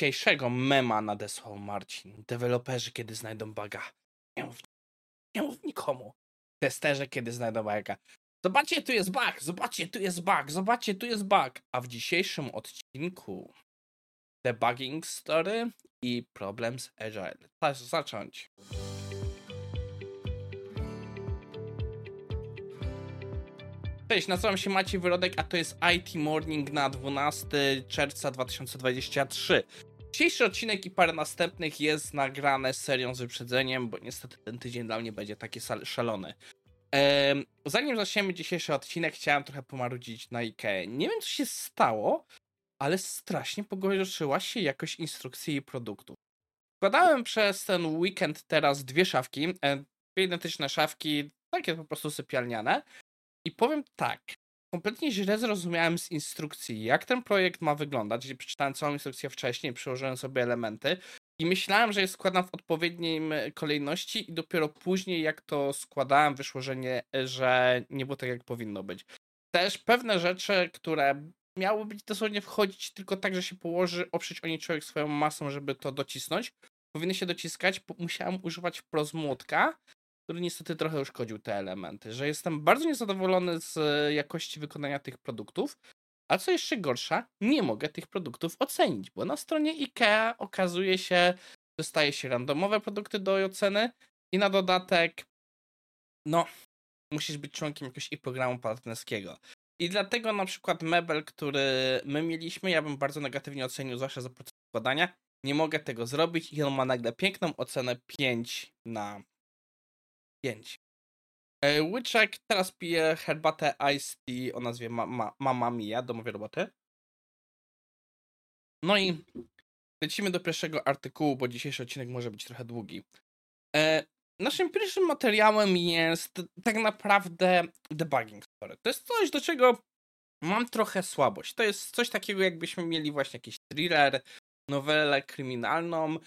dzisiejszego mema nadesłał Marcin. Deweloperzy kiedy znajdą baga. Nie mów, nie mów nikomu. Testerzy kiedy znajdą baga. Zobaczcie, tu jest bug, zobaczcie, tu jest bug, zobaczcie, tu jest bug. A w dzisiejszym odcinku debugging story i problem z agile. Czas zacząć. Cześć, nazywam się Maciej Wyrodek, a to jest IT Morning na 12 czerwca 2023. Dzisiejszy odcinek i parę następnych jest nagrane serią z wyprzedzeniem, bo niestety ten tydzień dla mnie będzie taki szalony. Ehm, zanim zaczniemy dzisiejszy odcinek, chciałem trochę pomarudzić na IKEA. Nie wiem, co się stało, ale strasznie pogorszyła się jakość instrukcji i produktów. Wkładałem przez ten weekend teraz dwie szafki, e, dwie identyczne szafki, takie po prostu sypialniane. I powiem tak, kompletnie źle zrozumiałem z instrukcji, jak ten projekt ma wyglądać, przeczytałem całą instrukcję wcześniej, przyłożyłem sobie elementy i myślałem, że je składam w odpowiedniej kolejności i dopiero później, jak to składałem, wyszło, że nie, że nie było tak, jak powinno być. Też pewne rzeczy, które miały być dosłownie wchodzić tylko tak, że się położy, oprzeć o nie człowiek swoją masą, żeby to docisnąć, powinny się dociskać, musiałem używać wprost młotka, który niestety trochę uszkodził te elementy, że jestem bardzo niezadowolony z jakości wykonania tych produktów, a co jeszcze gorsza, nie mogę tych produktów ocenić, bo na stronie IKEA okazuje się, dostaje się randomowe produkty do oceny i na dodatek, no, musisz być członkiem jakiegoś ich programu partnerskiego. I dlatego na przykład mebel, który my mieliśmy, ja bym bardzo negatywnie ocenił, zwłaszcza za proces składania. Nie mogę tego zrobić i on ma nagle piękną ocenę 5 na 5. E, Łyczek teraz pije herbatę Ice Tea o nazwie Mama, Mama Mia, domowej roboty. No i lecimy do pierwszego artykułu, bo dzisiejszy odcinek może być trochę długi. E, naszym pierwszym materiałem jest tak naprawdę debugging story. To jest coś, do czego mam trochę słabość. To jest coś takiego, jakbyśmy mieli właśnie jakiś thriller, nowelę kryminalną,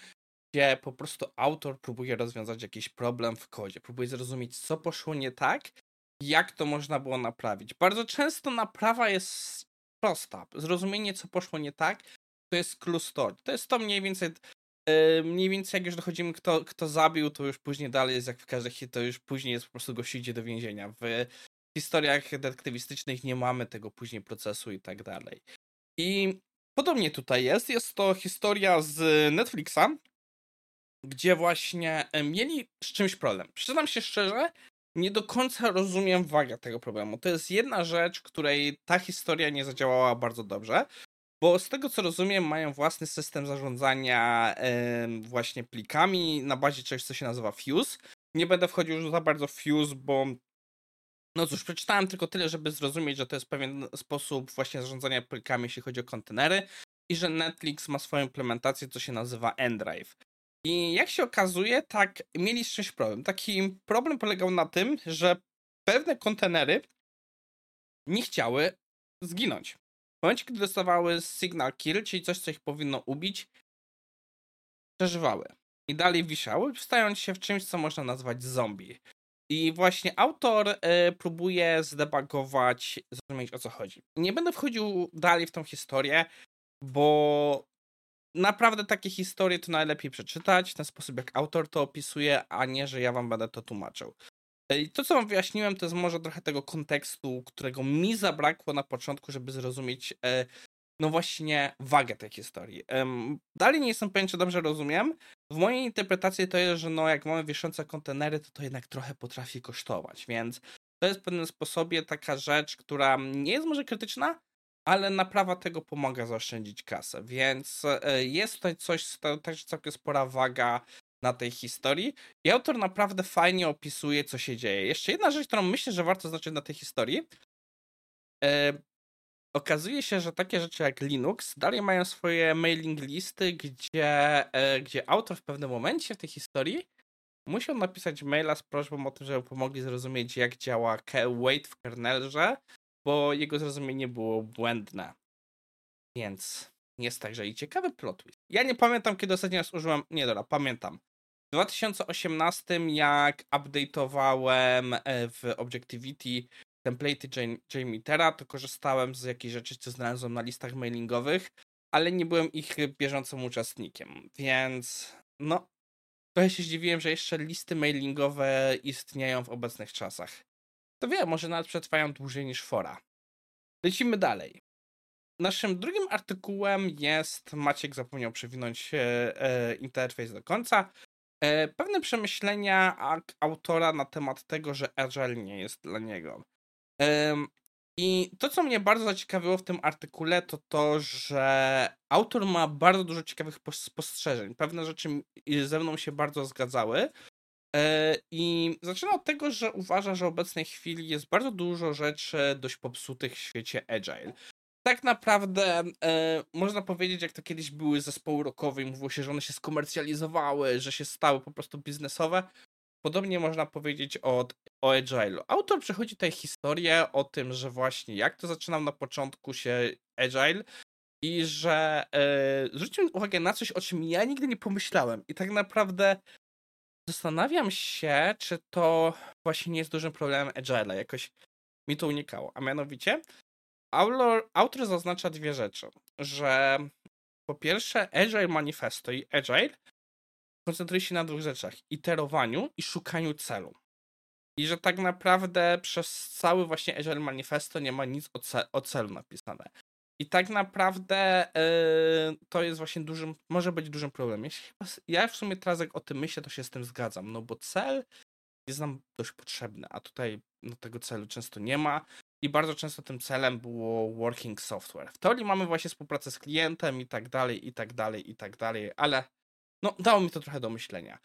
gdzie po prostu autor próbuje rozwiązać jakiś problem w kodzie, próbuje zrozumieć, co poszło nie tak, jak to można było naprawić. Bardzo często naprawa jest prosta. Zrozumienie, co poszło nie tak, to jest clue story. To jest to mniej więcej mniej więcej jak już dochodzimy, kto, kto zabił, to już później dalej jest jak w każdej to już później jest po prostu gości idzie do więzienia. W historiach detektywistycznych nie mamy tego później procesu i tak dalej. I podobnie tutaj jest. Jest to historia z Netflixa, gdzie właśnie mieli z czymś problem. Przyznam się szczerze, nie do końca rozumiem wagę tego problemu. To jest jedna rzecz, której ta historia nie zadziałała bardzo dobrze, bo z tego co rozumiem, mają własny system zarządzania właśnie plikami na bazie czegoś, co się nazywa Fuse. Nie będę wchodził już za bardzo w Fuse, bo no cóż, przeczytałem tylko tyle, żeby zrozumieć, że to jest pewien sposób właśnie zarządzania plikami, jeśli chodzi o kontenery i że Netflix ma swoją implementację, co się nazywa Endrive. I jak się okazuje, tak mieli z problem. Taki problem polegał na tym, że pewne kontenery nie chciały zginąć. W momencie, kiedy dostawały signal kill, czyli coś, co ich powinno ubić, przeżywały. I dalej wiszały, wstając się w czymś, co można nazwać zombie. I właśnie autor y, próbuje zdebagować, zrozumieć o co chodzi. Nie będę wchodził dalej w tą historię, bo naprawdę takie historie to najlepiej przeczytać w ten sposób, jak autor to opisuje, a nie, że ja wam będę to tłumaczył. E, I to, co wam wyjaśniłem, to jest może trochę tego kontekstu, którego mi zabrakło na początku, żeby zrozumieć, e, no właśnie, wagę tej historii. Dalej nie jestem pewien, czy dobrze rozumiem. W mojej interpretacji to jest, że no, jak mamy wiszące kontenery, to to jednak trochę potrafi kosztować, więc to jest w pewnym sposobie taka rzecz, która nie jest może krytyczna, ale naprawa tego pomaga zaoszczędzić kasę, więc e, jest tutaj coś, też całkiem spora waga na tej historii i autor naprawdę fajnie opisuje, co się dzieje. Jeszcze jedna rzecz, którą myślę, że warto zacząć na tej historii. E, okazuje się, że takie rzeczy jak Linux dalej mają swoje mailing listy, gdzie, e, gdzie autor w pewnym momencie w tej historii musiał napisać maila z prośbą o to, żeby pomogli zrozumieć, jak działa wait w kernelze, bo jego zrozumienie było błędne. Więc jest także i ciekawy plot twist. Ja nie pamiętam, kiedy ostatni raz użyłem. Nie, dobra, pamiętam. W 2018, jak update'owałem e, w Objectivity template JMeter'a, to korzystałem z jakiejś rzeczy, co znalazłem na listach mailingowych, ale nie byłem ich bieżącym uczestnikiem, więc no, trochę się zdziwiłem, że jeszcze listy mailingowe istnieją w obecnych czasach. To wiem, może nawet przetrwają dłużej niż fora. Lecimy dalej. Naszym drugim artykułem jest, Maciek zapomniał przewinąć e, e, interfejs do końca, e, pewne przemyślenia autora na temat tego, że Agile nie jest dla niego. I to, co mnie bardzo zaciekawiło w tym artykule, to to, że autor ma bardzo dużo ciekawych spostrzeżeń. Pewne rzeczy ze mną się bardzo zgadzały. E, I zaczyna od tego, że uważa, że w obecnej chwili jest bardzo dużo rzeczy dość popsutych w świecie Agile. Tak naprawdę e, można powiedzieć, jak to kiedyś były zespoły rockowe i mówiło się, że one się skomercjalizowały, że się stały po prostu biznesowe. Podobnie można powiedzieć o, o Agile'u. Autor przechodzi tutaj historię o tym, że właśnie jak to zaczynał na początku się Agile i że e, zwrócił uwagę na coś, o czym ja nigdy nie pomyślałem. I tak naprawdę zastanawiam się, czy to właśnie nie jest dużym problemem Agile'a. Jakoś mi to unikało. A mianowicie autor, zaznacza dwie rzeczy. Że po pierwsze Agile Manifesto i Agile koncentruje się na dwóch rzeczach: iterowaniu i szukaniu celu. I że tak naprawdę przez cały właśnie Agile Manifesto nie ma nic o, ce o celu napisane. I tak naprawdę yy, to jest właśnie dużym, może być dużym problemem. Ja w sumie teraz jak o tym myślę, to się z tym zgadzam, no bo cel jest nam dość potrzebny, a tutaj no, tego celu często nie ma. I bardzo często tym celem było working software. W teorii mamy właśnie współpracę z klientem i tak dalej, i tak dalej, i tak dalej, ale no, dało mi to trochę do myślenia.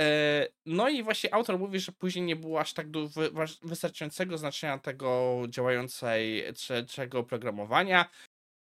E, no i właśnie autor mówi, że później nie było aż tak wystarczającego znaczenia tego działającej trzeciego oprogramowania.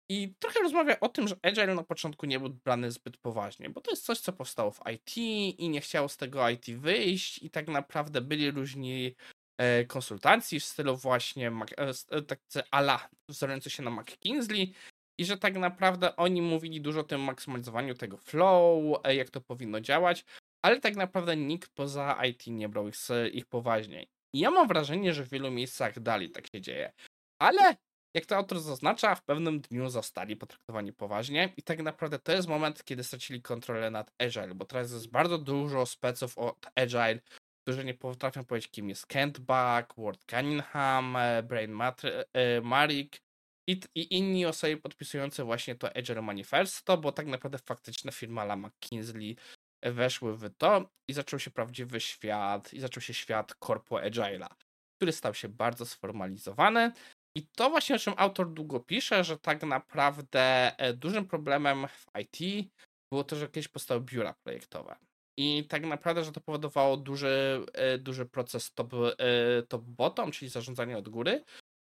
I trochę rozmawia o tym, że Agile na początku nie był brany zbyt poważnie, bo to jest coś, co powstało w IT i nie chciało z tego IT wyjść i tak naprawdę byli różni e, konsultanci w stylu właśnie e, tak ala wzorujący się na McKinsey i że tak naprawdę oni mówili dużo o tym maksymalizowaniu tego flow, e, jak to powinno działać, ale tak naprawdę nikt poza IT nie brał ich, ich poważnie. I ja mam wrażenie, że w wielu miejscach dalej tak się dzieje. Ale jak to autor zaznacza, w pewnym dniu zostali potraktowani poważnie i tak naprawdę to jest moment, kiedy stracili kontrolę nad Agile, bo teraz jest bardzo dużo speców od Agile, którzy nie potrafią powiedzieć, kim jest Kent Buck, Ward Cunningham, e, Brain Matry, e, Marik i, i inni osoby podpisujące właśnie to Agile Manifesto, bo tak naprawdę faktyczne firma La McKinsey weszły w to i zaczął się prawdziwy świat, i zaczął się świat Corpo Agile'a, który stał się bardzo sformalizowany. I to właśnie o czym autor długo pisze, że tak naprawdę e, dużym problemem w IT było to, że kiedyś powstały biura projektowe. I tak naprawdę, że to powodowało duży, e, duży proces top-bottom, top czyli zarządzanie od góry,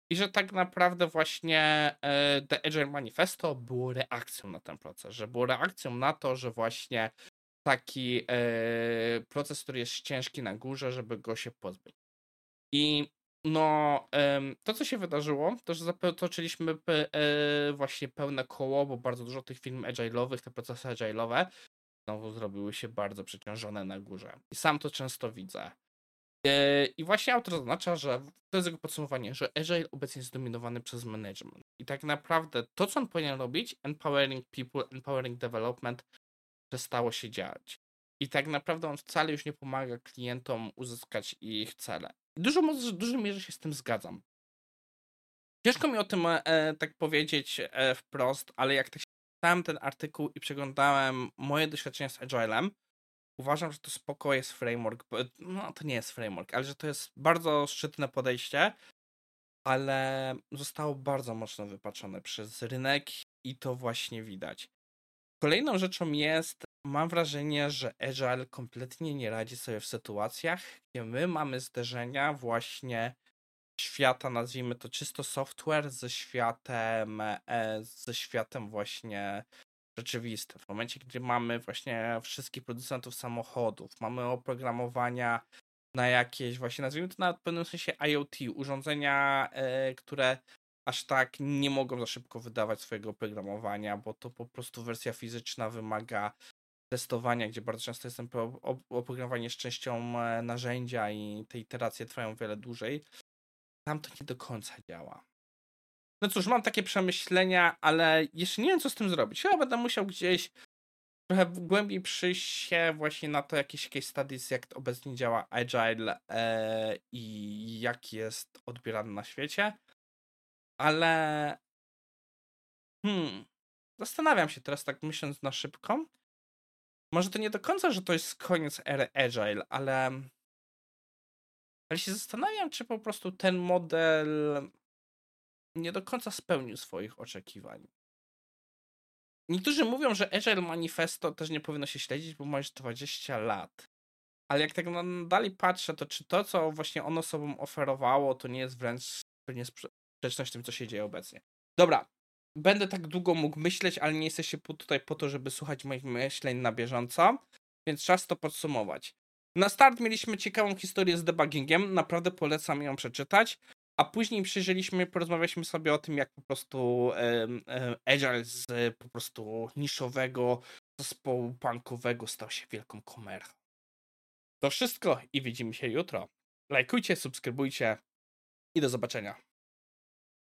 i że tak naprawdę właśnie e, The Agile Manifesto było reakcją na ten proces, że było reakcją na to, że właśnie taki e, proces, który jest ciężki na górze, żeby go się pozbyć. I no, to co się wydarzyło, to że zatoczyliśmy e, właśnie pełne koło, bo bardzo dużo tych firm agile'owych, te procesy agile'owe znowu zrobiły się bardzo przeciążone na górze. I sam to często widzę. E, I właśnie autor zaznacza, że to jest jego podsumowanie, że Agile obecnie jest zdominowany przez management. I tak naprawdę to, co on powinien robić, empowering people, empowering development, przestało się dziać. I tak naprawdę on wcale już nie pomaga klientom uzyskać ich cele. Dużo, w dużej mierze się z tym zgadzam. Ciężko mi o tym e, tak powiedzieć e, wprost, ale jak tak czytałem ten artykuł i przeglądałem moje doświadczenia z Agilem, uważam, że to spoko jest framework. No, to nie jest framework, ale że to jest bardzo szczytne podejście, ale zostało bardzo mocno wypaczone przez rynek i to właśnie widać. Kolejną rzeczą jest, mam wrażenie, że Agile kompletnie nie radzi sobie w sytuacjach, gdzie my mamy zderzenia właśnie świata, nazwijmy to czysto software, ze światem, e, ze światem właśnie rzeczywiste. W momencie, gdy mamy właśnie wszystkich producentów samochodów, mamy oprogramowania na jakieś właśnie, nazwijmy to na pewnym sensie IoT, urządzenia, e, które aż tak nie mogą za szybko wydawać swojego oprogramowania, bo to po prostu wersja fizyczna wymaga testowania, gdzie bardzo często jest oprogramowanie z częścią e, narzędzia i te iteracje trwają wiele dłużej. Tam to nie do końca działa. no cóż, mam takie przemyślenia, ale jeszcze nie wiem, co z tym zrobić. Chyba będę musiał gdzieś trochę głębiej przyjść się właśnie na to jakieś case studies, jak obecnie działa Agile e, i jak jest odbierany na świecie. Ale hmm, zastanawiam się teraz tak myśląc na szybko. Może to nie do końca, że to jest koniec ery Agile, ale ale się zastanawiam, czy po prostu ten model nie do końca spełnił swoich oczekiwań. Niektórzy mówią, że Agile Manifesto też nie powinno się śledzić, bo ma już 20 lat. Ale jak tak dalej patrzę, to czy to, co właśnie ono sobą oferowało, to nie jest wręcz pewnie sprzeczność tym, co się dzieje obecnie. Dobra, będę tak długo mógł myśleć, ale nie jesteście tutaj po to, żeby słuchać moich myśleń na bieżąco, więc czas to podsumować. Na start mieliśmy ciekawą historię z debuggingiem, naprawdę polecam ją przeczytać. A później przyjrzeliśmy, porozmawialiśmy sobie o tym, jak po prostu um, Agile z po prostu niszowego zespołu punkowego stał się wielką komerchą. To wszystko i widzimy się jutro. Lajkujcie, subskrybujcie i do zobaczenia.